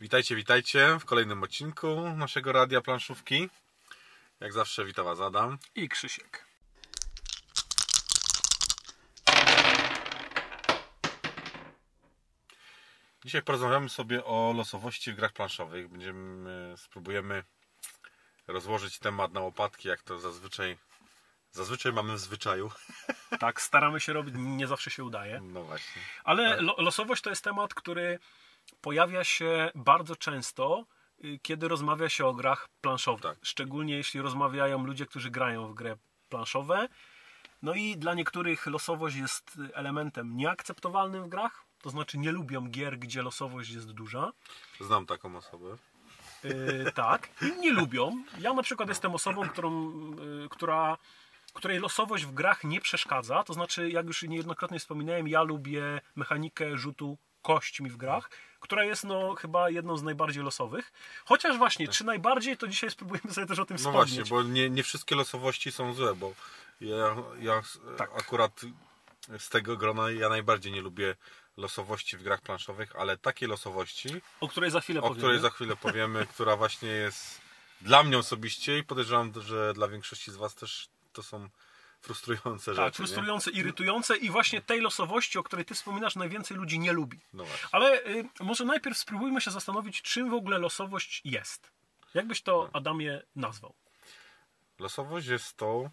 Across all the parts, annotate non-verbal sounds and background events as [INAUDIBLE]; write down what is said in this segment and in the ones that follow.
Witajcie, witajcie w kolejnym odcinku naszego Radia Planszówki. Jak zawsze witam Was Adam. I Krzysiek. Dzisiaj porozmawiamy sobie o losowości w grach planszowych. Będziemy, spróbujemy rozłożyć temat na łopatki, jak to zazwyczaj zazwyczaj mamy w zwyczaju. Tak, staramy się robić, nie zawsze się udaje. No właśnie. Ale lo, losowość to jest temat, który pojawia się bardzo często, y, kiedy rozmawia się o grach planszowych. Tak. Szczególnie jeśli rozmawiają ludzie, którzy grają w gry planszowe. No i dla niektórych losowość jest elementem nieakceptowalnym w grach. To znaczy nie lubią gier, gdzie losowość jest duża. Znam taką osobę. Yy, tak, nie lubią. Ja na przykład jestem osobą, którą, yy, która, której losowość w grach nie przeszkadza. To znaczy, jak już niejednokrotnie wspominałem, ja lubię mechanikę rzutu kośćmi w grach, która jest no chyba jedną z najbardziej losowych. Chociaż właśnie, czy najbardziej, to dzisiaj spróbujemy sobie też o tym No wspomnieć. właśnie, bo nie, nie wszystkie losowości są złe, bo ja, ja Tak. akurat z tego grona ja najbardziej nie lubię losowości w grach planszowych, ale takiej losowości, O której za chwilę o powiemy. której za chwilę powiemy, [LAUGHS] która właśnie jest dla mnie osobiście i podejrzewam, że dla większości z Was też to są frustrujące Tak, rzeczy. frustrujące, irytujące i właśnie tej losowości, o której ty wspominasz, najwięcej ludzi nie lubi. Nie? No właśnie. Ale y, może najpierw spróbujmy się zastanowić, czym w ogóle losowość jest. Jak byś to, Adamie, nazwał? Losowość jest to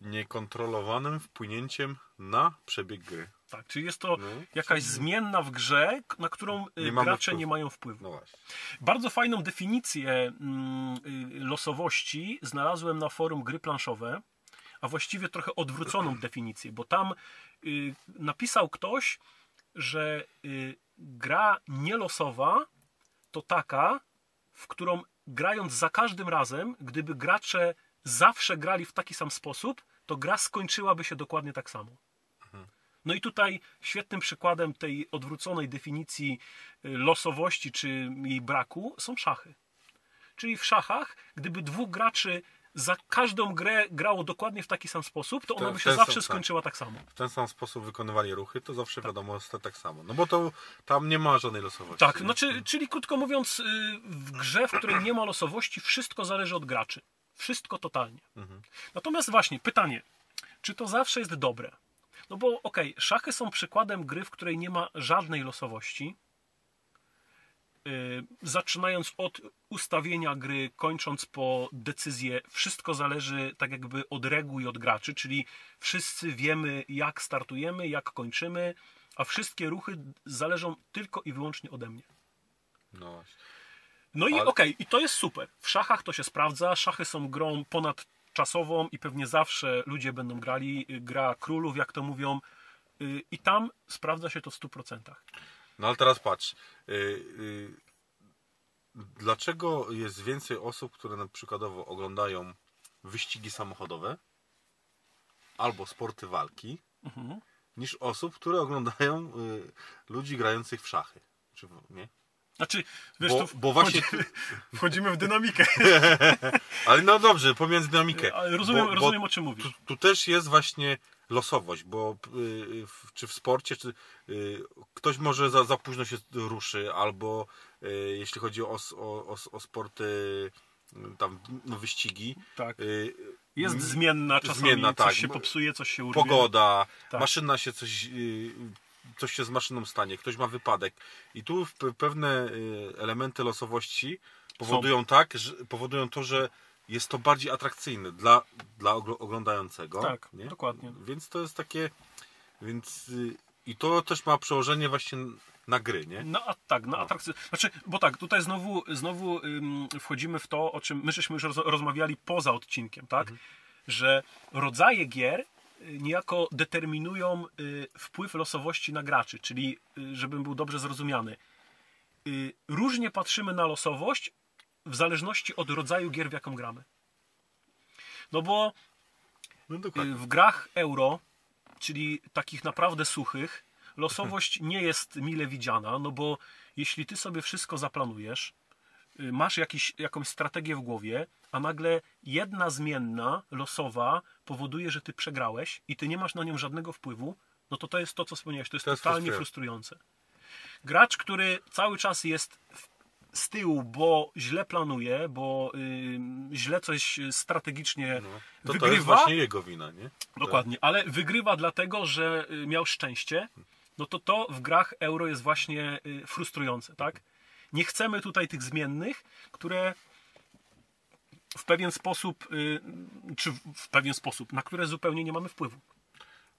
niekontrolowanym wpłynięciem na przebieg gry. Tak, czyli jest to No. jakaś zmienna w grze, na którą y, Nie gracze nie mają wpływu. No. Bardzo fajną definicję mm, y, losowości znalazłem na forum gry planszowe, a właściwie trochę odwróconą [CLEARS THROAT] definicję, bo tam y, napisał ktoś, że gra nielosowa to taka, w którą grając za każdym razem, gdyby gracze zawsze grali w taki sam sposób, to gra skończyłaby się dokładnie tak samo. No i tutaj świetnym przykładem tej odwróconej definicji y, losowości czy jej braku są szachy. Czyli w szachach, gdyby dwóch graczy za każdą grę grało dokładnie w taki sam sposób, to ona ten- by się zawsze sam- tak. skończyła tak samo. w ten sam sposób wykonywali ruchy, to zawsze wiadomo jest to tak samo. No bo to tam nie ma żadnej losowości. Tak, znaczy, czyli krótko mówiąc, y, w grze, w której nie ma losowości, wszystko zależy od graczy. Wszystko totalnie. Natomiast właśnie, pytanie, czy to zawsze jest dobre? No bo okej, szachy są przykładem gry, w której nie ma żadnej losowości. Yy, zaczynając od ustawienia gry, kończąc po decyzję, wszystko zależy tak jakby od reguł i od graczy, czyli wszyscy wiemy, jak startujemy, jak kończymy, a wszystkie ruchy zależą tylko i wyłącznie ode mnie. No właśnie. No i Ale- okej, i to jest super. W szachach to się sprawdza. Szachy są grą ponadczasową i pewnie zawsze ludzie będą grali. Y, Gra królów, jak to mówią. Y, I tam sprawdza się to w 100%. No ale teraz patrz. y, dlaczego jest więcej osób, które na przykładowo oglądają wyścigi samochodowe albo sporty walki, Mhm. niż osób, które oglądają ludzi grających w szachy? Czy, nie? Znaczy, wiesz, Bo, bo właśnie. [LAUGHS] wchodzimy w dynamikę. [LAUGHS] Ale no dobrze, pomiędzy dynamikę. Ale rozumiem, Bo- bo rozumiem o czym mówisz. tu, tu też jest właśnie losowość, bo y, czy w sporcie, czy y, ktoś może za, za późno się ruszy, albo y, jeśli chodzi o, o, o, o sporty, tam no, wyścigi, Tak. Jest zmienna czasami. zmienna, coś tak. się Bo- popsuje, coś się urwie. pogoda, Tak. maszyna się coś, coś się z maszyną stanie, ktoś ma wypadek i tu pewne y, elementy losowości powodują tak, że, powodują to, że jest to bardziej atrakcyjne dla, dla ogl- oglądającego. Tak, nie? dokładnie. Więc to jest takie, więc y, i to też ma przełożenie właśnie na gry, nie? No a tak, na atrakcję. Znaczy, bo tak, tutaj znowu, znowu ym, wchodzimy w to, o czym my żeśmy już roz, rozmawiali poza odcinkiem, tak? Że rodzaje gier niejako determinują y, wpływ losowości na graczy, czyli y, żebym był dobrze zrozumiany. Y, różnie patrzymy na losowość w zależności od rodzaju gier, w jaką gramy. No bo No W grach euro, czyli takich naprawdę suchych, losowość [LAUGHS] nie jest mile widziana, no bo jeśli ty sobie wszystko zaplanujesz, masz jakiś, jakąś strategię w głowie, a nagle jedna zmienna, losowa, powoduje, że ty przegrałeś i ty nie masz na nią żadnego wpływu, no to to jest to, co wspomniałeś, to jest To jest totalnie frustrujące. Gracz, który cały czas jest z tyłu, bo źle planuje, bo źle coś strategicznie No. To, to wygrywa. jest właśnie jego wina, nie? Dokładnie, ale wygrywa dlatego, że y, miał szczęście, no to to w grach euro jest właśnie y, frustrujące, tak? Nie chcemy tutaj tych zmiennych, które w pewien sposób, y, czy w pewien sposób, na które zupełnie nie mamy wpływu.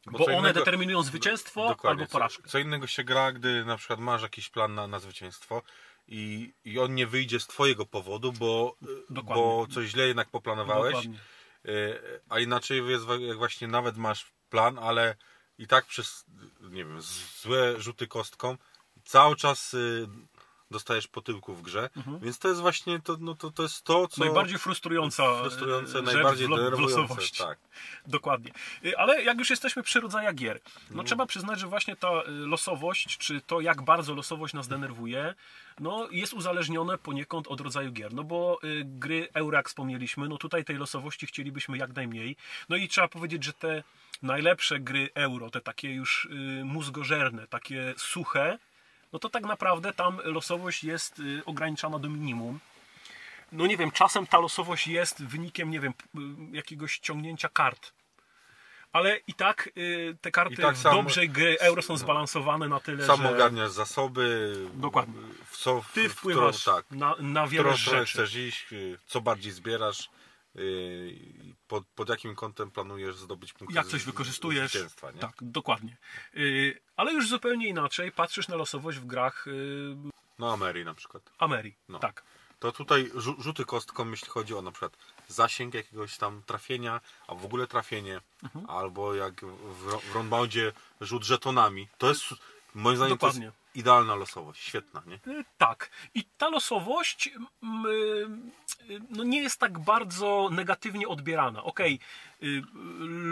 Bo, co one innego- determinują zwycięstwo albo porażkę. Co, co innego się gra, gdy na przykład masz jakiś plan na, na zwycięstwo i, i on nie wyjdzie z twojego powodu, bo, Dokładnie. bo coś źle jednak poplanowałeś. Dokładnie. Y, A inaczej jest jak właśnie nawet masz plan, ale i tak przez nie wiem, złe rzuty kostką cały czas y, dostajesz po tyłku w grze. Więc to jest właśnie to, no to, to jest to, co Mhm. Najbardziej frustrująca frustrujące, e, rzecz najbardziej w, lo- w denerwujące. losowości. Tak. Dokładnie. Y, Ale jak już jesteśmy przy rodzajach gier, no Mhm. trzeba przyznać, że właśnie ta y, losowość, czy to jak bardzo losowość nas denerwuje, no jest uzależnione poniekąd od rodzaju gier. No bo y, gry euro, jak wspomnieliśmy, no tutaj tej losowości chcielibyśmy jak najmniej. No i trzeba powiedzieć, że te najlepsze gry euro, te takie już mózgożerne, takie suche, no to tak naprawdę tam losowość jest y, ograniczana do minimum no nie wiem, czasem ta losowość jest wynikiem, nie wiem, y, jakiegoś ciągnięcia kart. Ale i tak y, te karty I tak w sam- gry euro są zbalansowane na tyle, Sam że ogarniasz zasoby. Dokładnie. W co, w, ty w wpływasz którą, tak, na, na w wiele którą rzeczy. chcesz iść, co bardziej zbierasz, pod, pod jakim kątem planujesz zdobyć punkty Jak coś wykorzystujesz. nie? Tak, dokładnie. Y, ale już zupełnie inaczej patrzysz na losowość w grach y, No Ameri na przykład. Amerii. No. Tak. To tutaj rzu- rzuty kostką, jeśli chodzi o na przykład zasięg jakiegoś tam trafienia, a w ogóle trafienie, Mhm. albo jak w, w roundboundzie rzut żetonami. To jest moim zdaniem to jest idealna losowość, świetna, nie? Y, Tak. I ta losowość y, y, no nie jest tak bardzo negatywnie odbierana. Okej, y,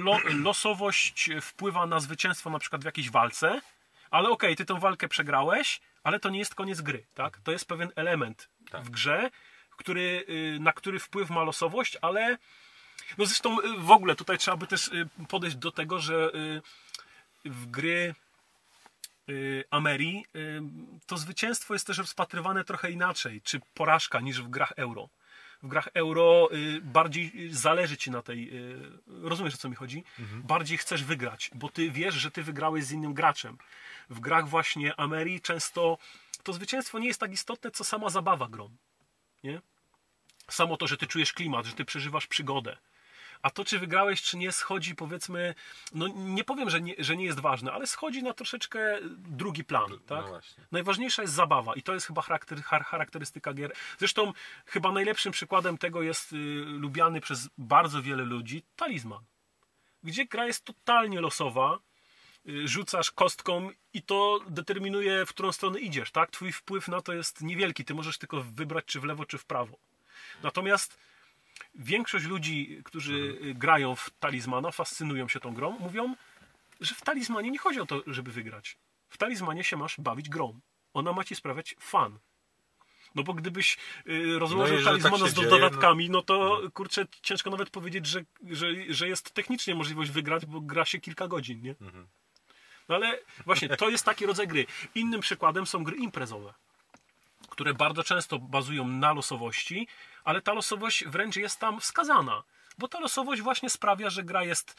lo, losowość wpływa na zwycięstwo na przykład w jakiejś walce, ale okej, ty tę walkę przegrałeś, ale to nie jest koniec gry, tak? To jest pewien element Tak. w grze, który, y, na który wpływ ma losowość, ale no zresztą y, w ogóle tutaj trzeba by też y, podejść do tego, że y, w gry y, Ameri, y, to zwycięstwo jest też rozpatrywane trochę inaczej, czy porażka niż w grach euro. W grach euro y, bardziej y, zależy ci na tej. y, Rozumiesz o co mi chodzi? Bardziej chcesz wygrać, bo ty wiesz, że ty wygrałeś z innym graczem. W grach właśnie Ameri często to zwycięstwo nie jest tak istotne, co sama zabawa grą. Nie? Samo to, że ty czujesz klimat, że ty przeżywasz przygodę. A to, czy wygrałeś, czy nie, schodzi powiedzmy, no nie powiem, że nie, że nie jest ważne, ale schodzi na troszeczkę drugi plan. Tak? No. Najważniejsza jest zabawa i to jest chyba charakter, char- charakterystyka gier. Zresztą chyba najlepszym przykładem tego jest y, lubiany przez bardzo wiele ludzi talizman, gdzie gra jest totalnie losowa, y, rzucasz kostką i to determinuje, w którą stronę idziesz, tak? Twój wpływ na to jest niewielki, ty możesz tylko wybrać czy w lewo, czy w prawo. Natomiast większość ludzi, którzy y, grają w talizmana, fascynują się tą grą, mówią, że w talizmanie nie chodzi o to, żeby wygrać. W talizmanie się masz bawić grą. Ona ma ci sprawiać fan. No bo gdybyś y, rozłożył No tak talizmana się z dzieje, dodatkami, no to kurczę, ciężko nawet powiedzieć, że, że, że jest technicznie możliwość wygrać, bo gra się kilka godzin, nie? No ale właśnie, to jest taki rodzaj gry. Innym przykładem są gry imprezowe, które bardzo często bazują na losowości, ale ta losowość wręcz jest tam wskazana. Bo ta losowość właśnie sprawia, że gra jest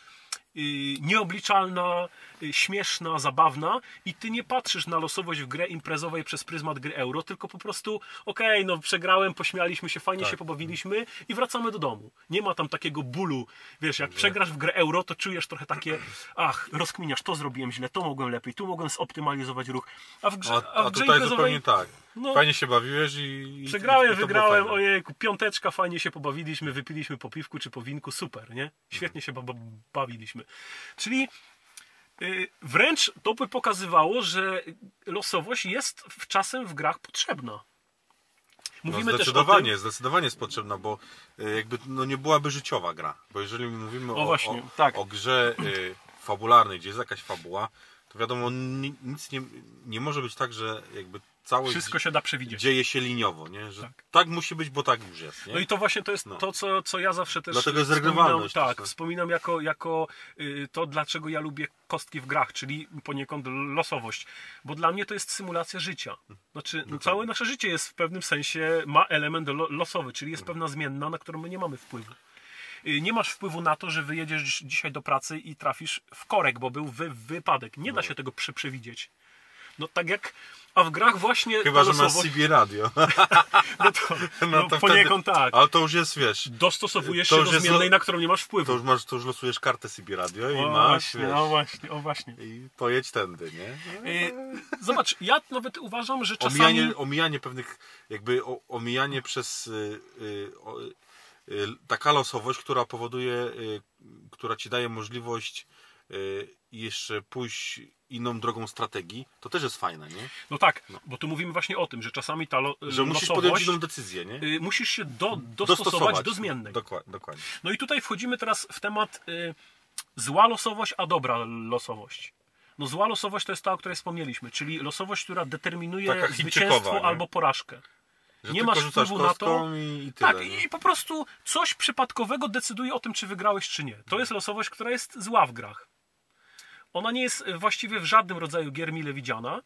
y, nieobliczalna, y, śmieszna, zabawna i ty nie patrzysz na losowość w grze imprezowej przez pryzmat gry euro, tylko po prostu okej, no przegrałem, pośmialiśmy się, fajnie Tak. się pobawiliśmy i wracamy do domu. Nie ma tam takiego bólu, wiesz, jak przegrasz w grę euro, to czujesz trochę takie, ach, rozkminiasz, to zrobiłem źle, to mogłem lepiej, tu mogłem zoptymalizować ruch, a w grze, A, a a w grze tutaj imprezowej zupełnie tak. No- Fajnie się bawiłeś i... Przegrałem, i wygrałem, ojejku, piąteczka, fajnie się pobawiliśmy, wypiliśmy po piwku czy po winku, super, nie? Świetnie się ba- ba- bawiliśmy. Czyli y, wręcz to by pokazywało, że losowość jest w czasem w grach potrzebna. Mówimy no też o zdecydowanie, tym, zdecydowanie jest potrzebna, bo y, jakby no nie byłaby życiowa gra. Bo jeżeli mówimy o, właśnie, o, tak. o grze y, fabularnej, gdzie jest jakaś fabuła, to wiadomo, ni- nic nie, nie może być tak, że jakby całość Wszystko się da przewidzieć. dzieje się liniowo, nie? Że tak. Tak. musi być, bo tak już jest, nie? No i to właśnie to jest No. to, co, co ja zawsze też Dlatego jest wspominam, regrywalność tak, no. wspominam jako, jako y, to, dlaczego ja lubię kostki w grach, czyli poniekąd losowość. Bo dla mnie to jest symulacja życia. Znaczy, no, całe nasze życie jest w pewnym sensie, ma element lo, losowy, czyli jest pewna zmienna, na którą my nie mamy wpływu. Y, Nie masz wpływu na to, że wyjedziesz dzisiaj do pracy i trafisz w korek, bo był wy, wypadek. Nie No. da się tego prze, przewidzieć. No tak jak, a w grach właśnie Chyba, że masz CB radio. [LAUGHS] no to, no, to poniekąd tak. Ale to już jest, wiesz, Dostosowujesz To się do zmiennej, lo- na którą nie masz wpływu. to już, masz, to już losujesz kartę CB radio i o, masz, właśnie, wiesz, o właśnie, o właśnie. i pojedź tędy, nie? Y, Zobacz, ja nawet uważam, że czasami... Omijanie, omijanie pewnych, jakby o, omijanie przez y, y, o, y, taka losowość, która powoduje, która ci daje możliwość jeszcze pójść inną drogą strategii, to też jest fajne, nie? No tak, bo tu mówimy właśnie o tym, że czasami ta lo, Że musisz podjąć inną decyzję, nie? y, Musisz się do, dostosować, do zmiennej. Dokładnie, dokładnie. No i tutaj wchodzimy teraz w temat y, zła losowość, a dobra losowość. No zła losowość to jest ta, o której wspomnieliśmy, czyli losowość, która determinuje zwycięstwo nie? albo porażkę. Że Nie masz wpływu na to. i tyle, Tak, nie? i po prostu coś przypadkowego decyduje o tym, czy wygrałeś, czy nie. To jest losowość, która jest zła w grach. Ona nie jest właściwie w żadnym rodzaju gier mile widziana,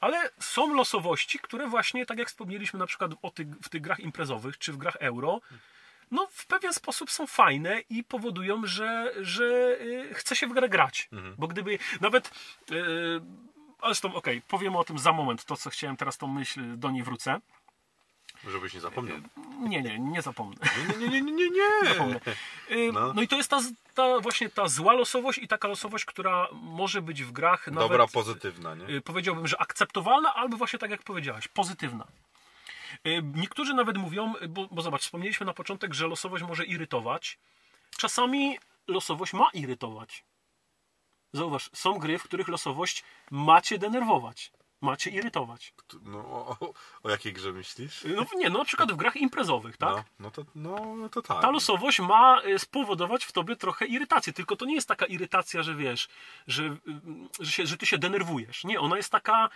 ale są losowości, które właśnie, tak jak wspomnieliśmy na przykład o tych, w tych grach imprezowych, czy w grach euro, no w pewien sposób są fajne i powodują, że, że y, chce się w grę grać. Bo gdyby nawet... Y, ale zresztą, okej, powiem o tym za moment, to co chciałem teraz tą myśl, do niej wrócę. Żebyś nie zapomniał. Nie, nie, nie zapomnę. Nie, nie, nie, nie, nie. [LAUGHS] zapomnę. Y, No. No. i to jest ta, ta właśnie ta zła losowość i taka losowość, która może być w grach nawet, Dobra, pozytywna, nie? y, powiedziałbym, że akceptowalna, albo właśnie tak jak powiedziałaś, pozytywna. Y, Niektórzy nawet mówią, y, bo, bo zobacz, wspomnieliśmy na początek, że losowość może irytować. Czasami losowość ma irytować. Zauważ, są gry, w których losowość ma cię denerwować, ma cię irytować. No, o, o, jakiej grze myślisz? No nie, no na przykład w grach imprezowych, tak? No, no, to, no, no to tak. ta losowość ma y, spowodować w tobie trochę irytację. Tylko to nie jest taka irytacja, że wiesz, że, y, że, się, że ty się denerwujesz. Nie, ona jest taka.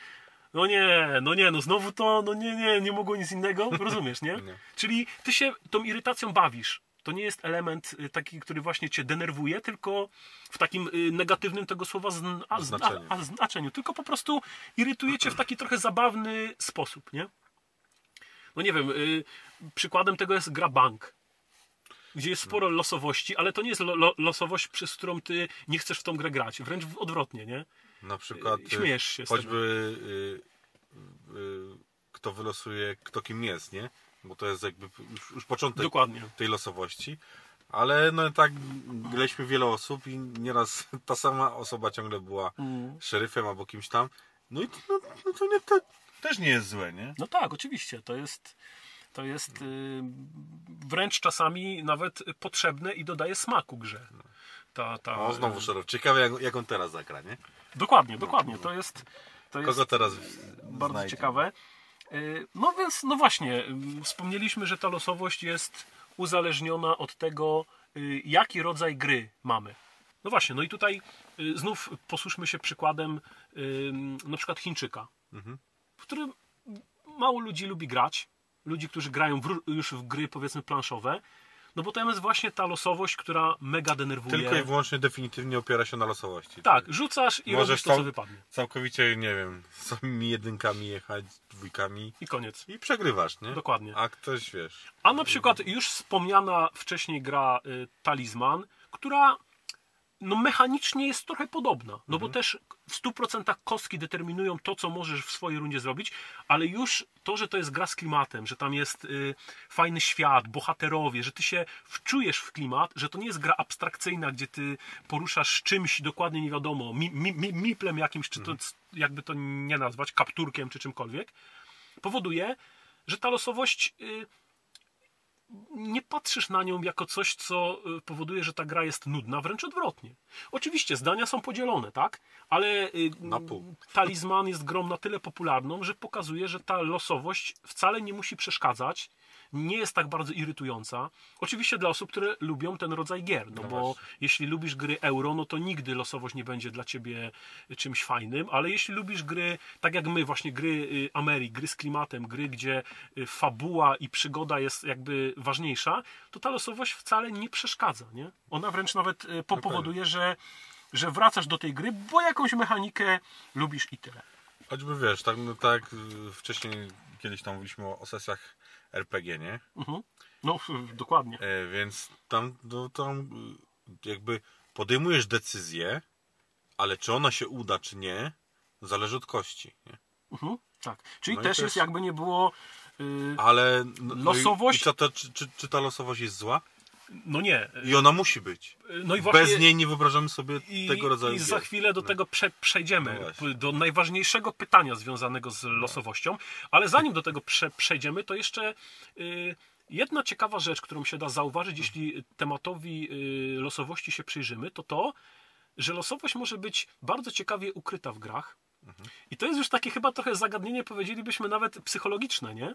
No nie, no nie, no znowu to, no nie, nie, nie mogło nic innego, rozumiesz, nie? [LAUGHS] Nie. Czyli ty się tą irytacją bawisz. To nie jest element y, taki, który właśnie cię denerwuje, tylko w takim y, negatywnym tego słowa a, zna- Znaczeniu. a, znaczeniu. Tylko po prostu irytuje cię w taki trochę zabawny sposób, nie? No nie wiem, y, przykładem tego jest gra Bank gdzie jest sporo losowości, ale to nie jest lo, lo, losowość, przez którą ty nie chcesz w tą grę grać. Wręcz odwrotnie, nie? Na przykład Y, śmiejesz się choćby y, y, kto wylosuje, kto kim jest, nie? Bo to jest jakby już, już początek Dokładnie. tej losowości. Ale no tak graliśmy wiele osób i nieraz [LAUGHS] ta sama osoba ciągle była Mm. szeryfem albo kimś tam. No i to, no, no to, nie, to też nie jest złe, nie? No tak, oczywiście. To jest, to jest y, wręcz czasami nawet potrzebne i dodaje smaku grze. Ta, ta, O, znowu szeryf. Ciekawe jak, jak on teraz zagra, nie? Dokładnie, dokładnie. To jest, to jest Kogo teraz bardzo znajdzie? ciekawe. Y, No więc, no właśnie, wspomnieliśmy, że ta losowość jest uzależniona od tego, y, jaki rodzaj gry mamy. No właśnie, no i tutaj y, znów posłuszmy się przykładem y, na przykład Chińczyka, w którym mało ludzi lubi grać, ludzi, którzy grają w, już w gry powiedzmy planszowe, no bo tam jest właśnie ta losowość, która mega denerwuje. Tylko i wyłącznie definitywnie opiera się na losowości. Tak, rzucasz i Możesz robisz to, co wypadnie. Całkowicie, nie wiem, [LAUGHS] samymi jedynkami jechać, dwójkami I koniec. i przegrywasz, nie? Dokładnie. A ktoś, wiesz... A na przykład już wspomniana wcześniej gra y, Talizman, która no mechanicznie jest trochę podobna, no bo też w 100% kostki determinują to, co możesz w swojej rundzie zrobić, ale już to, że to jest gra z klimatem, że tam jest y, fajny świat, bohaterowie, że ty się wczujesz w klimat, że to nie jest gra abstrakcyjna, gdzie ty poruszasz czymś dokładnie nie wiadomo, mi, mi, mi, miplem jakimś, czy to jakby to nie nazwać, kapturkiem czy czymkolwiek, powoduje, że ta losowość y, nie patrzysz na nią jako coś, co y, powoduje, że ta gra jest nudna, wręcz odwrotnie. Oczywiście zdania są podzielone, tak? Ale y, talizman jest grą na tyle popularną, że pokazuje, że ta losowość wcale nie musi przeszkadzać, nie jest tak bardzo irytująca. Oczywiście dla osób, które lubią ten rodzaj gier, no, No bo właśnie. jeśli lubisz gry euro, no to nigdy losowość nie będzie dla ciebie czymś fajnym, ale jeśli lubisz gry, tak jak my, właśnie gry y, Ameri, gry z klimatem, gry, gdzie y, fabuła i przygoda jest jakby ważniejsza, to ta losowość wcale nie przeszkadza, nie? Ona wręcz nawet y, po- powoduje, że, że wracasz do tej gry, bo jakąś mechanikę lubisz i tyle. Choćby wiesz, tak, no, tak wcześniej kiedyś tam mówiliśmy o, o sesjach RPG, nie? Mhm. No, dokładnie. E, więc tam, no, tam y, jakby podejmujesz decyzję, ale czy ona się uda, czy nie, zależy od kości. Nie? Mhm. Tak. Czyli No też jest jest- jakby nie było... y, Ale no, no i- Losowość- I to, czy, czy, czy ta losowość jest zła? No nie. I ona musi być. No i właśnie... Bez niej nie wyobrażamy sobie I, tego rodzaju I za chwilę do tego prze, przejdziemy, No do najważniejszego pytania związanego z losowością, ale zanim do tego prze, przejdziemy, to jeszcze y, jedna ciekawa rzecz, którą się da zauważyć, jeśli tematowi y, losowości się przyjrzymy, to to, że losowość może być bardzo ciekawie ukryta w grach. I to jest już takie chyba trochę zagadnienie, powiedzielibyśmy nawet psychologiczne, nie?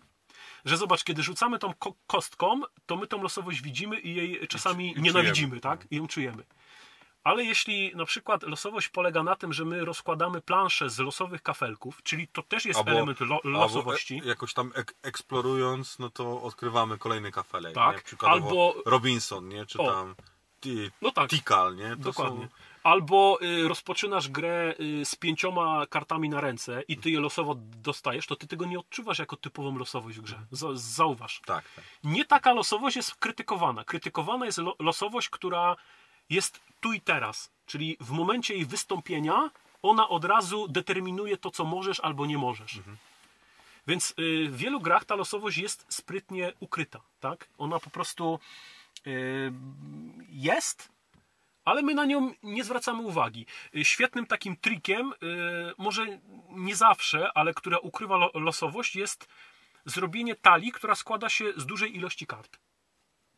Że zobacz, kiedy rzucamy tą ko- kostką, to my tą losowość widzimy i jej czasami i nienawidzimy, czujemy. tak? I ją czujemy. Ale jeśli na przykład losowość polega na tym, że my rozkładamy planszę z losowych kafelków, czyli to też jest Albo- element lo- losowości. E, jakoś tam ek eksplorując, no to odkrywamy kolejny kafelek. Tak, Nie? Przykładowo albo- Robinson, nie? Czy O. tam Ti- No tak. Tikal, nie? To Dokładnie. Są... Albo y, rozpoczynasz grę y, z pięcioma kartami na ręce i ty je losowo dostajesz, to ty tego nie odczuwasz jako typową losowość w grze. Za, zauważ. Tak, tak. Nie taka losowość jest krytykowana. Krytykowana jest lo losowość, która jest tu i teraz. Czyli w momencie jej wystąpienia ona od razu determinuje to, co możesz albo nie możesz. Więc y, w wielu grach ta losowość jest sprytnie ukryta. Tak? Ona po prostu jest, ale my na nią nie zwracamy uwagi. Y, Świetnym takim trikiem, y, może nie zawsze, ale która ukrywa lo- losowość, jest zrobienie talii, która składa się z dużej ilości kart.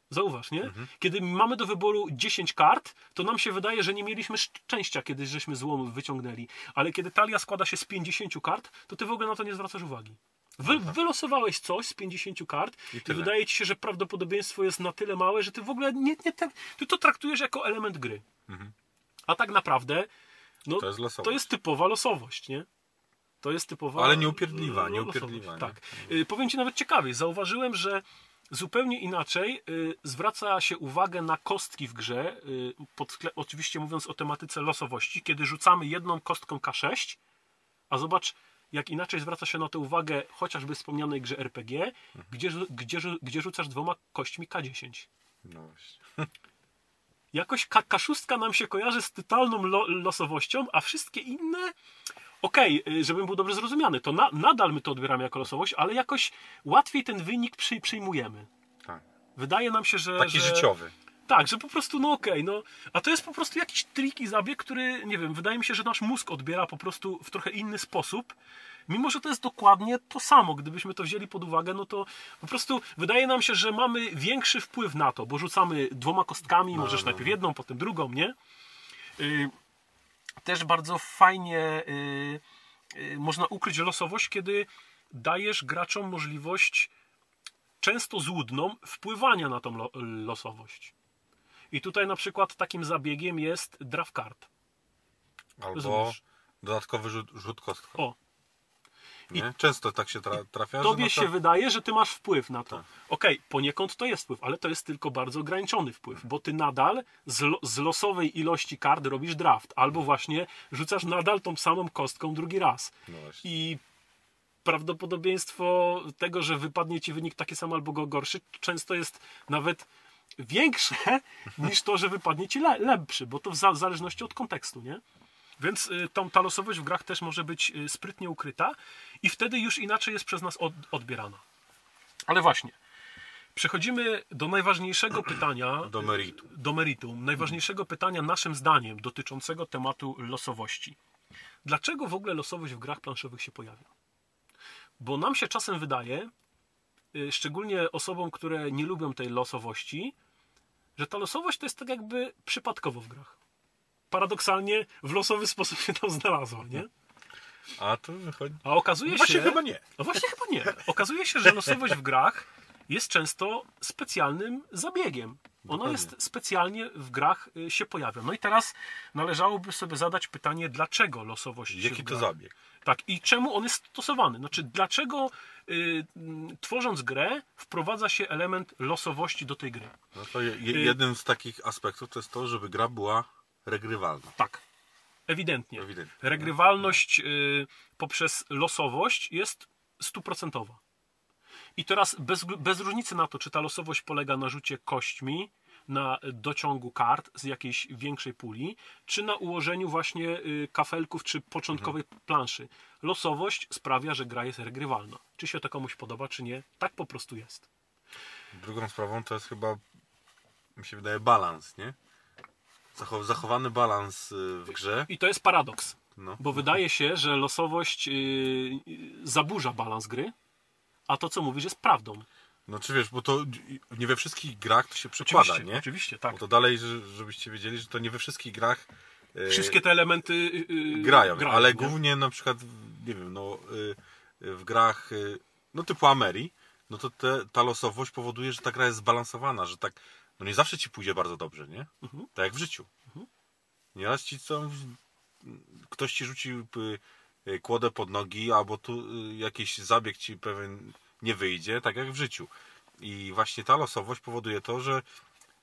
Zauważ, nie? Kiedy mamy do wyboru 10 kart, to nam się wydaje, że nie mieliśmy szczęścia, kiedy żeśmy złom wyciągnęli. Ale kiedy talia składa się z 50 kart, to ty w ogóle na to nie zwracasz uwagi. Wy, wylosowałeś coś z 50 kart i, tyle. wydaje ci się, że prawdopodobieństwo jest na tyle małe, że ty w ogóle nie, nie te, ty to traktujesz jako element gry. A tak naprawdę no, To jest to jest typowa losowość, nie? To jest typowa. Ale nieupierdliwa, lo- nieupierdliwa, nie? Tak. Y, Powiem ci nawet ciekawiej. Zauważyłem, że zupełnie inaczej y, zwraca się uwagę na kostki w grze. y, Pod, oczywiście mówiąc o tematyce losowości, kiedy rzucamy jedną kostką K6, a zobacz, jak inaczej zwraca się na to uwagę chociażby wspomnianej grze RPG, gdzie, rzu- gdzie, rzu- gdzie rzucasz dwoma kośćmi K10. No właśnie. [LAUGHS] Jakoś ka- kaszustka nam się kojarzy z totalną lo- losowością, a wszystkie inne. Okej, y, żebym był dobrze zrozumiany, to na, nadal my to odbieramy jako losowość, ale jakoś łatwiej ten wynik przy, przyjmujemy. Tak. Wydaje nam się, że. Taki że... życiowy. Tak, że po prostu, no okej, no. A to jest po prostu jakiś trik i zabieg, który, nie wiem, wydaje mi się, że nasz mózg odbiera po prostu w trochę inny sposób. Mimo, że to jest dokładnie to samo. Gdybyśmy to wzięli pod uwagę, no to po prostu wydaje nam się, że mamy większy wpływ na to, bo rzucamy dwoma kostkami, możesz no, najpierw no. jedną, potem drugą, nie? Y, też bardzo fajnie y, y, można ukryć losowość, kiedy dajesz graczom możliwość często złudną wpływania na tą lo- losowość. I tutaj na przykład takim zabiegiem jest draft card. Albo Rozumiesz? dodatkowy rzut, rzut kostką. O, Nie? Często tak się tra trafia, tobie się wydaje, że ty masz wpływ na to. Tak. Okej, poniekąd to jest wpływ, ale to jest tylko bardzo ograniczony wpływ, bo ty nadal z, lo z losowej ilości kart robisz draft, albo właśnie rzucasz nadal tą samą kostką drugi raz. No. I prawdopodobieństwo tego, że wypadnie ci wynik taki sam albo go gorszy, często jest nawet większe [LAUGHS] niż to, że wypadnie ci le lepszy, bo to w za w zależności od kontekstu, nie? Więc y, tą, ta losowość w grach też może być y, sprytnie ukryta i wtedy już inaczej jest przez nas od, odbierana. Ale właśnie, przechodzimy do najważniejszego [CLEARS THROAT] pytania. Do meritum. Do meritum. Najważniejszego pytania naszym zdaniem dotyczącego tematu losowości. Dlaczego w ogóle losowość w grach planszowych się pojawia? Bo nam się czasem wydaje, szczególnie osobom, które nie lubią tej losowości, że ta losowość to jest tak jakby przypadkowo w grach. Paradoksalnie w losowy sposób się tam znalazła, nie? A to wychodzi... A okazuje No właśnie się... chyba nie. No właśnie chyba nie. Okazuje się, że losowość w grach jest często specjalnym zabiegiem. Dokładnie. jest specjalnie w grach y, się pojawia. No i teraz należałoby sobie zadać pytanie, dlaczego losowość Jaki to zabieg? Tak, i czemu on jest stosowany? Znaczy, dlaczego y, mm, tworząc grę wprowadza się element losowości do tej gry? No to je, je, jednym z takich aspektów to jest to, żeby gra była regrywalna. Tak, ewidentnie. Ewidentnie. Regrywalność y, poprzez losowość jest stuprocentowa. I teraz bez, bez różnicy na to, czy ta losowość polega na rzucie kośćmi, na dociągu kart z jakiejś większej puli, czy na ułożeniu właśnie y, kafelków, czy początkowej planszy. Losowość sprawia, że gra jest regrywalna. Czy się to komuś podoba, czy nie, tak po prostu jest. Drugą sprawą to jest chyba, mi się wydaje, balans, nie? Zachow- Zachowany balans y, w grze. I to jest paradoks, No. bo wydaje się, że losowość y, zaburza balans gry, a to, co mówisz, jest prawdą. No czy wiesz, bo to nie we wszystkich grach to się przekłada, Oczywiście, nie? oczywiście, tak. Bo to dalej, że- żebyście wiedzieli, że to nie we wszystkich grach y, Wszystkie te elementy y, y, grają, ale nie? głównie na przykład, nie wiem, no y, w grach no typu Ameri, no to te, ta losowość powoduje, że ta gra jest zbalansowana, że tak, no nie zawsze ci pójdzie bardzo dobrze, nie? Mhm. Tak jak w życiu. Nieraz ci co, ktoś ci rzucił y, kłodę pod nogi, albo tu y, jakiś zabieg ci pewien nie wyjdzie, tak jak w życiu. I właśnie ta losowość powoduje to, że,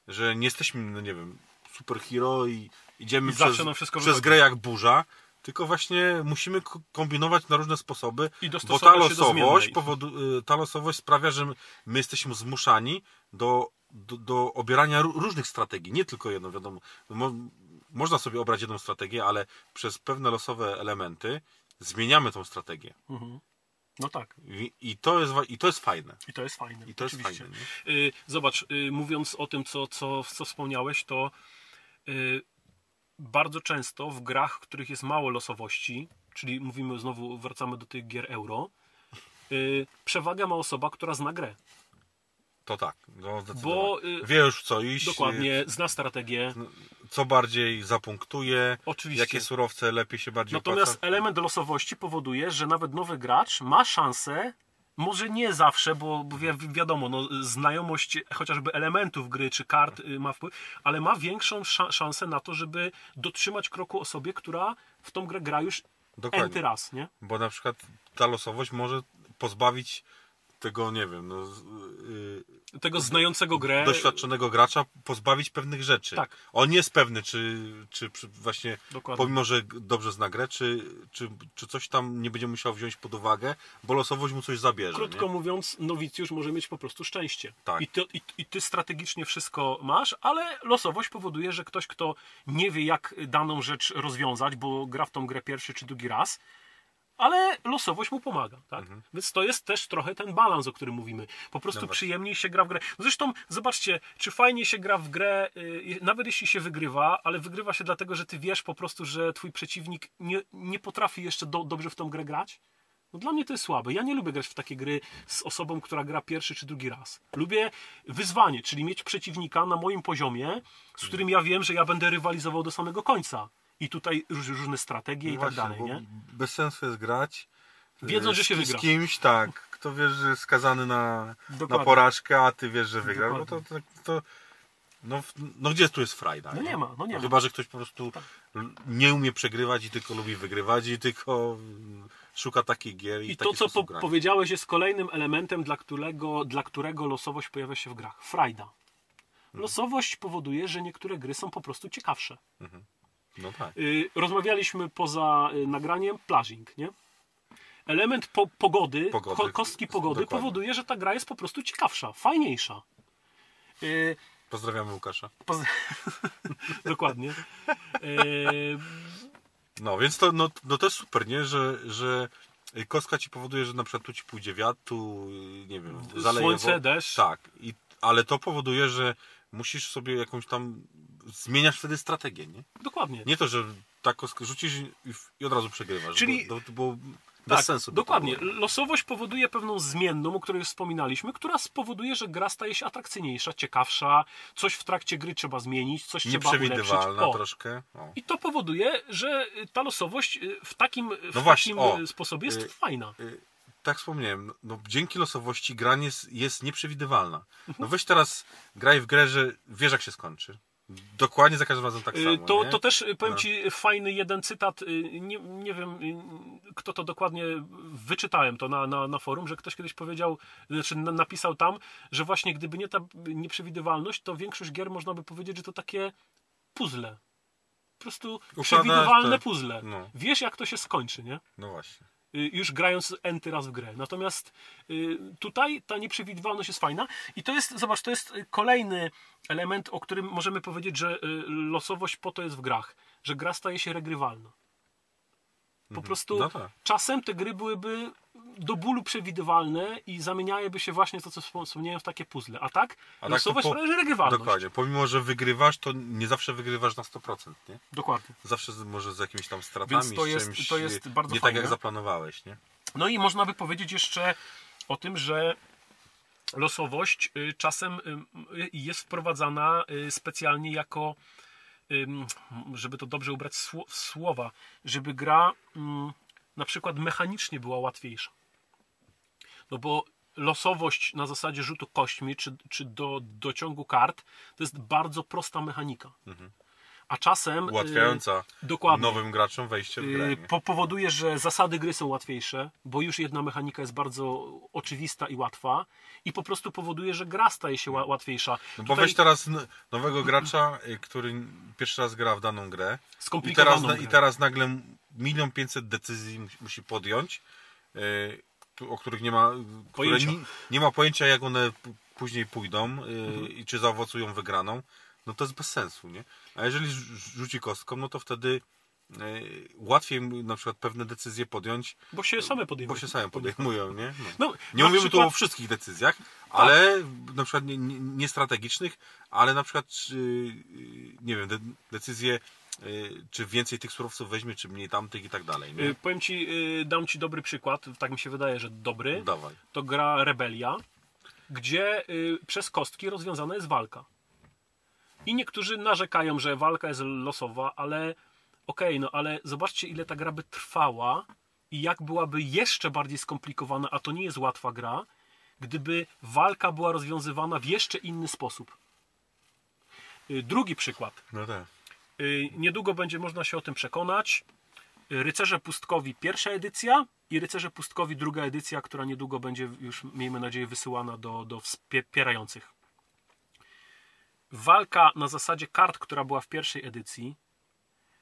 że nie jesteśmy, no nie wiem, superhero i idziemy I przez, przez grę jak burza, tylko właśnie musimy ko- kombinować na różne sposoby, I bo ta losowość, powodu, y, ta losowość sprawia, że my- my jesteśmy zmuszani do, do, do obierania ró- różnych strategii, nie tylko jedną, wiadomo. Mo, można sobie obrać jedną strategię, ale przez pewne losowe elementy zmieniamy tą strategię. No tak, I, i, to, jest, I to jest fajne. i to jest fajne. I to jest fajne. Y, Zobacz, y, mówiąc o tym, co, co, co wspomniałeś, to y, bardzo często w grach, w których jest mało losowości, czyli mówimy znowu, wracamy do tych gier euro, przewagę ma osoba, która zna grę. To tak. No. Bo, y, Wie już co iść. Dokładnie, zna strategię. y, Co bardziej zapunktuje. Oczywiście. Jakie surowce lepiej się bardziej Natomiast opłaca. element losowości powoduje, że nawet nowy gracz ma szansę, może nie zawsze, bo, wi- wiadomo, no, znajomość chociażby elementów gry czy kart y, ma wpływ, ale ma większą sza- szansę na to, żeby dotrzymać kroku osobie, która w tą grę gra już Dokładnie. enty raz, nie? Bo na przykład ta losowość może pozbawić tego, nie wiem, no, z- y, Tego znającego grę. doświadczonego gracza pozbawić pewnych rzeczy. Tak. On nie jest pewny, czy, czy właśnie, Dokładnie. pomimo, że dobrze zna grę, czy, czy, czy coś tam nie będzie musiał wziąć pod uwagę, bo losowość mu coś zabierze. Krótko nie? mówiąc, nowicjusz może mieć po prostu szczęście. Tak. I, ty, i, I ty strategicznie wszystko masz, ale losowość powoduje, że ktoś, kto nie wie, jak daną rzecz rozwiązać, bo gra w tą grę pierwszy czy drugi raz, ale losowość mu pomaga. Tak? Mhm. Więc to jest też trochę ten balans, o którym mówimy. Po prostu No przyjemniej się gra w grę. Zresztą zobaczcie, czy fajnie się gra w grę, y, nawet jeśli się wygrywa, ale wygrywa się dlatego, że ty wiesz po prostu, że twój przeciwnik nie, nie potrafi jeszcze do, dobrze w tą grę grać. No dla mnie to jest słabe. Ja nie lubię grać w takie gry z osobą, która gra pierwszy czy drugi raz. Lubię wyzwanie, czyli mieć przeciwnika na moim poziomie, z którym ja wiem, że ja będę rywalizował do samego końca. I tutaj róż- różne strategie i No tak właśnie, dalej, nie? Bez sensu jest grać. Wiedząc, że się z, wygra. Z kimś, tak. Kto wiesz, że jest skazany na, na porażkę, a ty wiesz, że wygra. No to, to, to no, no gdzie tu jest frajda? No nie ma, no nie ma. Tak. Chyba, że ktoś po prostu l- nie umie przegrywać i tylko lubi wygrywać i tylko mm, szuka takich gier i, I to, co po powiedziałeś, jest kolejnym elementem, dla którego, dla którego losowość pojawia się w grach. Frajda. Mhm. Losowość powoduje, że niektóre gry są po prostu ciekawsze. No tak. Y, rozmawialiśmy poza y, nagraniem plażing, nie? Element po, pogody, Pogody. Ko, kostki pogody Dokładnie. powoduje, że ta gra jest po prostu ciekawsza, fajniejsza. Y, Pozdrawiamy Łukasza. poza... [LAUGHS] Dokładnie. No, więc to, no, no to jest super, nie? Że, że kostka ci powoduje, że na przykład tu ci pójdzie wiatr, tu, nie wiem, zaleje Słońce, deszcz. Tak, I, ale to powoduje, że musisz sobie jakąś tam, zmieniasz wtedy strategię, nie? dokładnie. Nie to, że tak rzucisz i, od razu przegrywasz. Czyli- Bo, bo, bo Bez Tak, sensu. dokładnie. Losowość powoduje pewną zmienną, o której już wspominaliśmy, która spowoduje, że gra staje się atrakcyjniejsza, ciekawsza, coś w trakcie gry trzeba zmienić, coś trzeba ulepszyć. O. troszkę. O. I to powoduje, że ta losowość y, w takim, w No właśnie, takim o. y, sposobie jest Y, fajna. Y, tak wspomniałem, no, no, dzięki losowości gra jest, jest nieprzewidywalna. No weź teraz graj w grę, że wiesz jak się skończy. Dokładnie za każdym razem tak Y, samo. To, nie? to też y, powiem No. Ci fajny jeden cytat. y, Nie, nie wiem, kto to dokładnie wyczytałem to na, na, na forum, że ktoś kiedyś powiedział, znaczy na- napisał tam, że właśnie gdyby nie ta nieprzewidywalność, to większość gier można by powiedzieć, że to takie puzzle. Po prostu Układasz przewidywalne te- puzzle. no. Wiesz, jak to się skończy, nie? No właśnie. Y, już grając enty raz w grę. Natomiast y, tutaj ta nieprzewidywalność jest fajna i to jest, zobacz, to jest kolejny element, o którym możemy powiedzieć, że y, losowość po to jest w grach, że gra staje się regrywalna. Po prostu No tak. czasem te gry byłyby do bólu przewidywalne i zamieniałyby się właśnie to, co wspom- wspomniałem, w takie puzzle. A tak, A tak losowość to po- że regrywalność. Dokładnie. Pomimo, że wygrywasz, to nie zawsze wygrywasz na 100%, nie? Dokładnie. Zawsze może z jakimiś tam stratami, Więc to jest- czymś to jest y, bardzo nie fajne. tak jak zaplanowałeś, nie? No i można by powiedzieć jeszcze o tym, że losowość y, czasem y, jest wprowadzana y, specjalnie jako, żeby to dobrze ubrać w słowa, żeby gra ym, na przykład mechanicznie była łatwiejsza. No bo losowość na zasadzie rzutu kośćmi czy, czy do dociągu kart to jest bardzo prosta mechanika. A czasem. y, Ułatwiająca dokładnie. nowym graczom wejście w grę. Y, po, powoduje, że zasady gry są łatwiejsze, bo już jedna mechanika jest bardzo oczywista i łatwa i po prostu powoduje, że gra staje się ła- łatwiejsza. No bo Tutaj weź teraz nowego gracza, y, który pierwszy raz gra w daną grę i teraz, skomplikowaną grę. i teraz nagle milion pięćset decyzji musi- podjąć, o których nie ma, Pojęcia. nie, nie ma pojęcia jak one później pójdą Mhm. i czy zaowocują wygraną, no to jest bez sensu, nie? A jeżeli rzu- rzuci kostką, no to wtedy y, łatwiej na przykład pewne decyzje podjąć, Bo się same podejmują. bo się same podejmują, nie? No. No, Nie mówimy tu przykład- Tak. o wszystkich decyzjach, ale na przykład nie, nie, ale na przykład nie wiem, de, decyzje yy, czy więcej tych surowców weźmie, czy mniej tamtych i tak dalej. Nie? Y, Powiem ci, y, dam ci dobry przykład, tak mi się wydaje, że dobry. Dawaj. To gra Rebelia, gdzie y, przez kostki rozwiązana jest walka. I niektórzy narzekają, że walka jest losowa, ale okej, no ale zobaczcie ile ta gra by trwała i jak byłaby jeszcze bardziej skomplikowana, a to nie jest łatwa gra, gdyby walka była rozwiązywana w jeszcze inny sposób. Y, Drugi przykład. No tak. Y, Niedługo będzie można się o tym przekonać. Y, Rycerze Pustkowi pierwsza edycja i Rycerze Pustkowi druga edycja, która niedługo będzie już, miejmy nadzieję, wysyłana do, do wspierających. Walka na zasadzie kart, która była w pierwszej edycji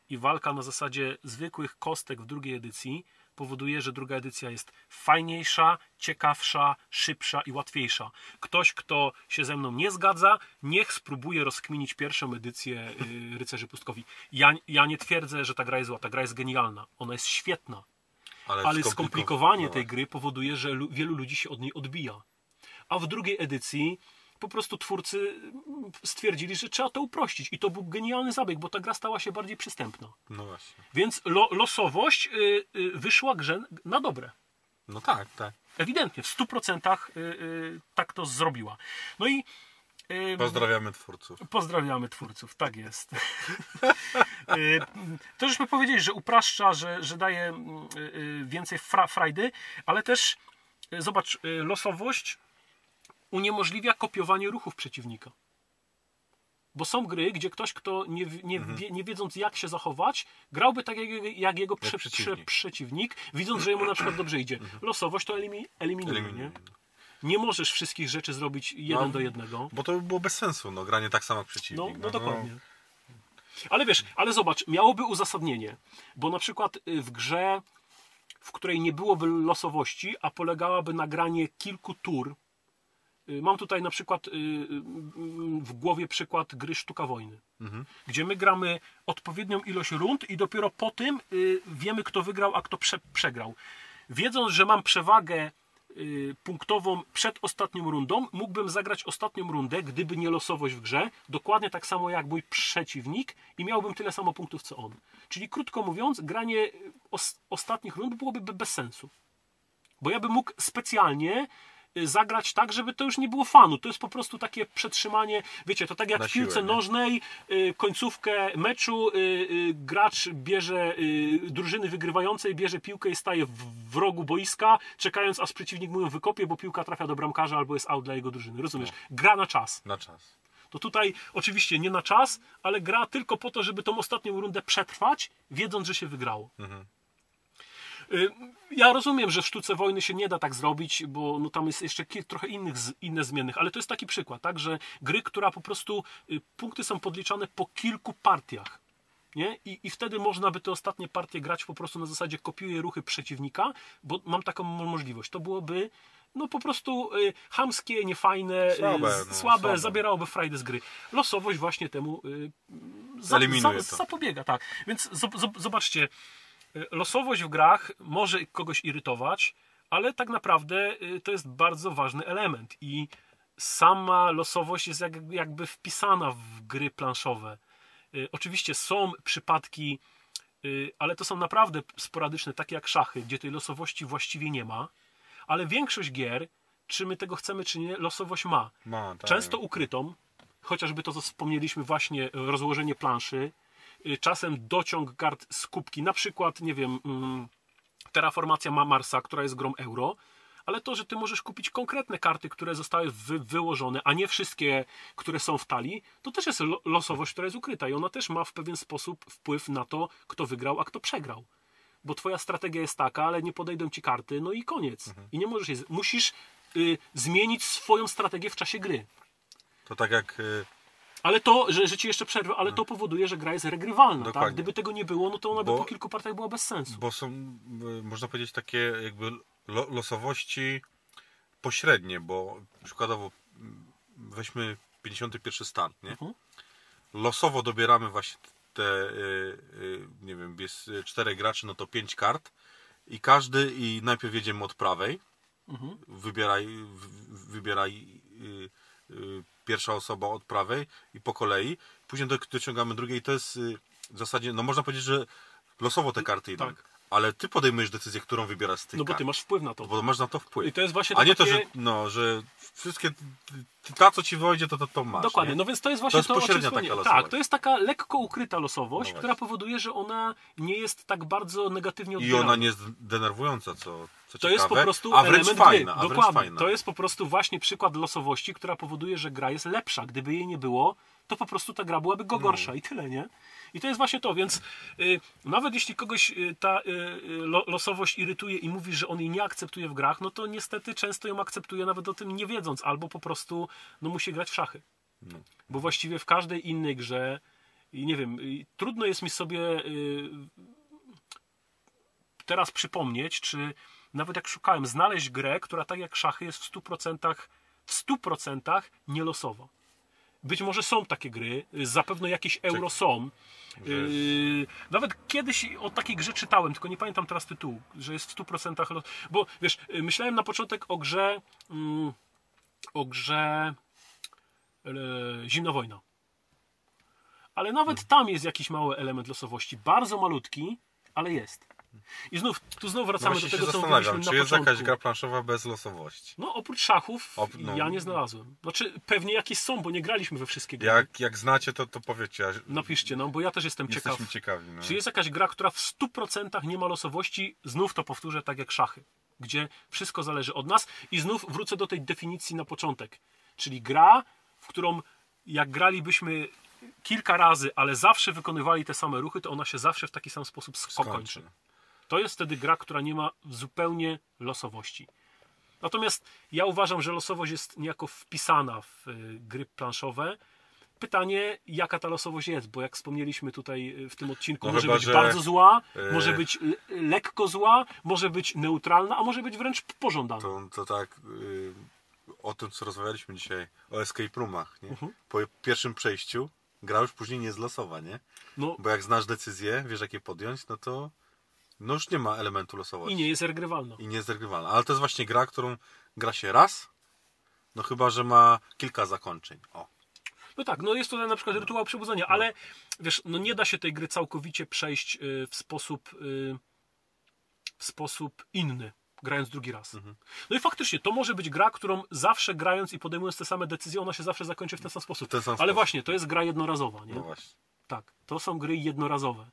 i walka na zasadzie zwykłych kostek w drugiej edycji powoduje, że druga edycja jest fajniejsza, ciekawsza, szybsza i łatwiejsza. Ktoś, kto się ze mną nie zgadza, niech spróbuje rozkminić pierwszą edycję y, Rycerzy Pustkowi. Ja, ja nie twierdzę, że ta gra jest zła, ta gra jest genialna, ona jest świetna, ale skompliko- skomplikowanie tej gry powoduje, że lu- wielu ludzi się od niej odbija. A w drugiej edycji po prostu twórcy stwierdzili, że trzeba to uprościć. I to był genialny zabieg, bo ta gra stała się bardziej przystępna. No właśnie. Więc lo, losowość y, y, wyszła grze na dobre. No tak, tak. Ewidentnie, w 100% y, tak to zrobiła. No i Pozdrawiamy twórców. Pozdrawiamy twórców, tak jest. [LAUGHS] To żeśmy powiedzieli, że upraszcza, że, że daje więcej fra, frajdy, ale też zobacz, losowość uniemożliwia kopiowanie ruchów przeciwnika. Bo są gry, gdzie ktoś, kto nie, nie, Mhm. wie, nie wiedząc jak się zachować, grałby tak jak, jak jego prze, przeciwnik. Prze, przeciwnik, widząc, że jemu na przykład dobrze idzie. Losowość to elimi, eliminuje, Eliminuje. nie? Nie możesz wszystkich rzeczy zrobić jeden No, do jednego. Bo to by było bez sensu, no granie tak samo jak przeciwnik. No, no dokładnie. Ale wiesz, ale zobacz, miałoby uzasadnienie, bo na przykład y, w grze, w której nie byłoby losowości, a polegałaby na granie kilku tur. Y, Mam tutaj na przykład y, y, w głowie przykład gry Sztuka Wojny, gdzie my gramy odpowiednią ilość rund i dopiero po tym wiemy, kto wygrał, a kto prze, przegrał. Wiedząc, że mam przewagę punktową przed ostatnią rundą, mógłbym zagrać ostatnią rundę, gdyby nie losowość w grze, dokładnie tak samo jak mój przeciwnik i miałbym tyle samo punktów co on. Czyli krótko mówiąc, granie os ostatnich rund byłoby be- bez sensu. Bo ja bym mógł specjalnie zagrać tak, żeby to już nie było fanu. To jest po prostu takie przetrzymanie, wiecie, to tak jak w piłce nożnej, y, końcówkę meczu, y, y, gracz bierze y, drużyny wygrywającej, bierze piłkę i staje w, rogu boiska, czekając aż przeciwnik mu ją wykopie, bo piłka trafia do bramkarza albo jest out dla jego drużyny. Rozumiesz? Gra na czas. Na czas. To tutaj oczywiście nie na czas, ale gra tylko po to, żeby tą ostatnią rundę przetrwać, wiedząc, że się wygrało. Y, Ja rozumiem, że w sztuce wojny się nie da tak zrobić, bo no tam jest jeszcze kil- trochę innych, inne zmiennych, ale to jest taki przykład, tak, że gry, która po prostu y, punkty są podliczane po kilku partiach. Nie? I, I wtedy można by te ostatnie partie grać po prostu na zasadzie kopiuję ruchy przeciwnika, bo mam taką mo- możliwość. To byłoby no po prostu y, chamskie, niefajne, Słabe, y, no, słabe, słabe. zabierałoby frajdę z gry. Losowość właśnie temu y, za, za, zapobiega, tak. Więc zob- zob- zobaczcie, y, losowość w grach może kogoś irytować, ale tak naprawdę y, to jest bardzo ważny element i sama losowość jest jak, jakby wpisana w gry planszowe. Y, Oczywiście są przypadki, y, ale to są naprawdę sporadyczne, takie jak szachy, gdzie tej losowości właściwie nie ma, ale większość gier, czy my tego chcemy, czy nie, losowość ma. Ma, tak. Często ukrytą, chociażby to, co wspomnieliśmy, właśnie rozłożenie planszy, czasem dociąg kart z kubki, na przykład, nie wiem, mm, terraformacja ma Marsa, która jest grą euro, ale to, że ty możesz kupić konkretne karty, które zostały wy, wyłożone, a nie wszystkie, które są w talii, to też jest lo, losowość, która jest ukryta i ona też ma w pewien sposób wpływ na to, kto wygrał, a kto przegrał. Bo twoja strategia jest taka, ale nie podejdą ci karty, no i koniec. I nie możesz je, z- musisz y, zmienić swoją strategię w czasie gry. To tak jak y, Ale to, że, że ci jeszcze przerwę, ale to powoduje, że gra jest regrywalna. Tak? Gdyby tego nie było, no to ona by Bo- po kilku partiach była bez sensu. Bo są, y, można powiedzieć, takie jakby lo, losowości pośrednie, bo przykładowo mm, weźmy 51 stan, nie? Mhm. Losowo dobieramy właśnie te, y, y, nie wiem, jest czterech graczy, no to pięć kart i każdy, i najpierw jedziemy od prawej, Mhm. wybieraj, wybieraj pierwsza osoba od prawej i po kolei, później do, dociągamy drugie i to jest y, w zasadzie, no można powiedzieć, że losowo te karty idą, tak. Ale ty podejmujesz decyzję, którą wybierasz z tych No bo ty masz wpływ na to. bo masz na to wpływ. I to jest właśnie A nie to, takie- że, no, że wszystkie, ta co ci wejdzie, to, to, to masz. Dokładnie, nie? no więc to jest właśnie jest to, o czym pośrednia taka losowość. Tak, to jest taka lekko ukryta losowość, No która powoduje, że ona nie jest tak bardzo negatywnie I odbierana. ona nie jest denerwująca, co, co To ciekawe, jest po prostu a wręcz element fajna, gry. Dokładnie. fajna. To jest po prostu właśnie przykład losowości, która powoduje, że gra jest lepsza. Gdyby jej nie było, to po prostu ta gra byłaby go No. gorsza i tyle, nie? I to jest właśnie to, więc y, nawet jeśli kogoś y, ta y, lo, losowość irytuje i mówi, że on jej nie akceptuje w grach, no to niestety często ją akceptuje nawet o tym nie wiedząc, albo po prostu no, musi grać w szachy. No. Bo właściwie w każdej innej grze i nie wiem, y, trudno jest mi sobie teraz przypomnieć, czy nawet jak szukałem, znaleźć grę, która tak jak szachy jest w 100%, w 100% nielosowa. Być może są takie gry, y, zapewne jakieś euro są. Yy, nawet kiedyś o takiej grze czytałem, tylko nie pamiętam teraz tytułu, że jest w 100% los... Bo wiesz, y, myślałem na początek o grze mm, o grze e, Zimna Wojna. Ale nawet Hmm. tam jest jakiś mały element losowości. Bardzo malutki, ale jest. I znów, tu znów No wracamy właśnie do tego, się co mówiliśmy czy na jest początku. jakaś gra planszowa bez losowości. No oprócz szachów Op- no. ja nie znalazłem. Znaczy pewnie jakieś są, bo nie graliśmy we wszystkie gry. Jak, jak znacie, to, to powiecie. Napiszcie nam, bo ja też jestem ciekaw. Jesteśmy ciekawi. No. Czy jest jakaś gra, która w 100% nie ma losowości? Znów to powtórzę tak jak szachy, gdzie wszystko zależy od nas i znów wrócę do tej definicji na początek. Czyli gra, w którą jak gralibyśmy kilka razy, ale zawsze wykonywali te same ruchy, to ona się zawsze w taki sam sposób skończy. To jest wtedy gra, która nie ma zupełnie losowości. Natomiast ja uważam, że losowość jest niejako wpisana w y, gry planszowe. Pytanie, jaka ta losowość jest, bo jak wspomnieliśmy tutaj y, w tym odcinku, No może chyba, być że, bardzo zła, y, może być l- lekko zła, może być neutralna, a może być wręcz pożądana. To, to tak y, o tym, co rozmawialiśmy dzisiaj, o escape roomach. Nie? Mhm. Po pierwszym przejściu gra już później nie jest losowa, nie? No, Bo jak znasz decyzję, wiesz jakie podjąć, no to No już nie ma elementu losowości. I nie jest regrywalna. I nie jest regrywalna. Ale to jest właśnie gra, którą gra się raz, no chyba, że ma kilka zakończeń. O. No tak, no jest to na przykład rytuał przebudzenia, ale wiesz, no nie da się tej gry całkowicie przejść y, w sposób y, w sposób inny, grając drugi raz. No i faktycznie, to może być gra, którą zawsze grając i podejmując te same decyzje, ona się zawsze zakończy w ten sam sposób. W ten sam ale sposób. właśnie, to jest gra jednorazowa, nie? No właśnie. Tak, to są gry jednorazowe.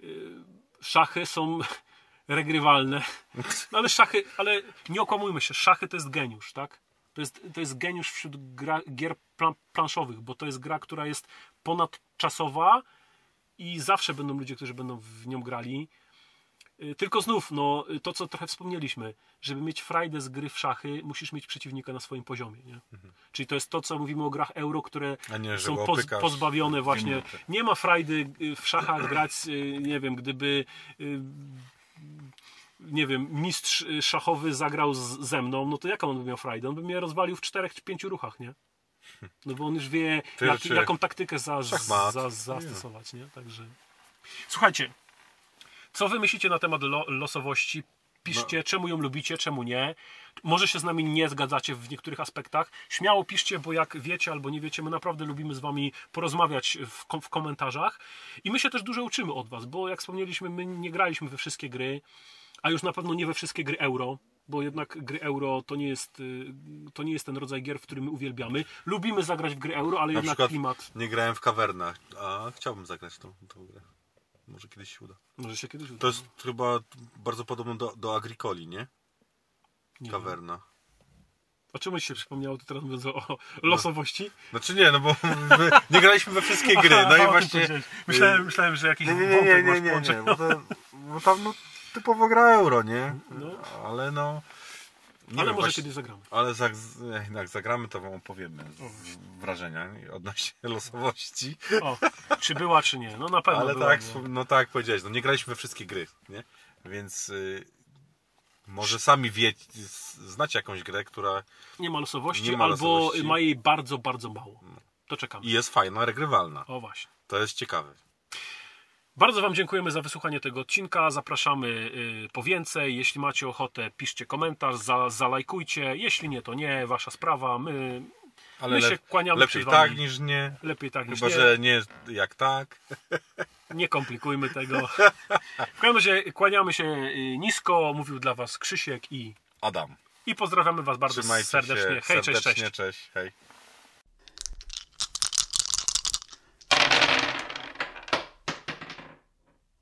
Y, szachy są [LAUGHS] regrywalne. No ale szachy, ale nie okłamujmy się, szachy to jest geniusz, tak? To jest, to jest geniusz wśród gra, gier plan, planszowych, bo to jest gra, która jest ponadczasowa i zawsze będą ludzie, którzy będą w nią grali. Y, Tylko znów, no, to co trochę wspomnieliśmy, żeby mieć frajdę z gry w szachy, musisz mieć przeciwnika na swoim poziomie. Nie? Czyli to jest to, co mówimy o grach euro, które Mhm. Nie, są poz, pozbawione właśnie. minuty. Nie ma frajdy y, w szachach grać, y, nie wiem, gdyby y, nie wiem, mistrz y, szachowy zagrał z, ze mną, no to jaką on by miał frajdę? On by mnie rozwalił w czterech czy pięciu ruchach, nie? No bo on już wie, jak, jaką taktykę za, za, zastosować, nie? Także... Słuchajcie, co wy myślicie na temat lo, losowości? Piszcie, czemu ją lubicie, czemu nie. Może się z nami nie zgadzacie w niektórych aspektach. Śmiało piszcie, bo jak wiecie albo nie wiecie, my naprawdę lubimy z wami porozmawiać w, kom- w komentarzach. I my się też dużo uczymy od was, bo jak wspomnieliśmy, my nie graliśmy we wszystkie gry, a już na pewno nie we wszystkie gry euro, bo jednak gry euro to nie jest, y, to nie jest ten rodzaj gier, w którym my uwielbiamy. Lubimy zagrać w gry euro, ale Na jednak przykład klimat nie grałem w kawernach, a chciałbym zagrać tą, tą grę. Może kiedyś się uda. może się kiedyś uda. To jest chyba bardzo podobne do, do Agricoli, nie? Nie wiem. Kawerna. O czym się przypomniało, to teraz mówiąc o, o losowości? Znaczy nie, no bo my nie graliśmy we wszystkie gry, no i [LAUGHS] właśnie... Myślałem, myślałem że jakiś Nie, nie, nie, nie, nie, nie, nie bo, to, bo tam no, typowo gra euro, nie? No. Ale no... Nie Ale wiem, może kiedyś zagramy. Ale za, jak zagramy, to wam opowiemy wrażenia odnośnie [LAUGHS] losowości. O, czy była, czy nie? No na pewno Ale była. tak, no tak jak powiedziałeś, no nie graliśmy we wszystkie gry, nie? Więc y, może sami wiecie, znacie jakąś grę, która Nie ma losowości, Nie ma albo losowości. ma jej bardzo, bardzo mało. To czekamy. i jest fajna, regrywalna. O właśnie. To jest ciekawe. Bardzo Wam dziękujemy za wysłuchanie tego odcinka. Zapraszamy y, po więcej. Jeśli macie ochotę, piszcie komentarz, za, zalajkujcie. Jeśli nie, to nie, Wasza sprawa. My, Ale My się kłaniamy lepiej tak niż nie. lepiej tak niż Chyba, nie. że nie jak tak. [LAUGHS] Nie komplikujmy tego. W każdym razie kłaniamy się y, nisko. Mówił dla Was Krzysiek i, Adam. i pozdrawiamy Was bardzo Trzymajcie serdecznie. Hej, cześć, serdecznie. cześć. cześć. Hej.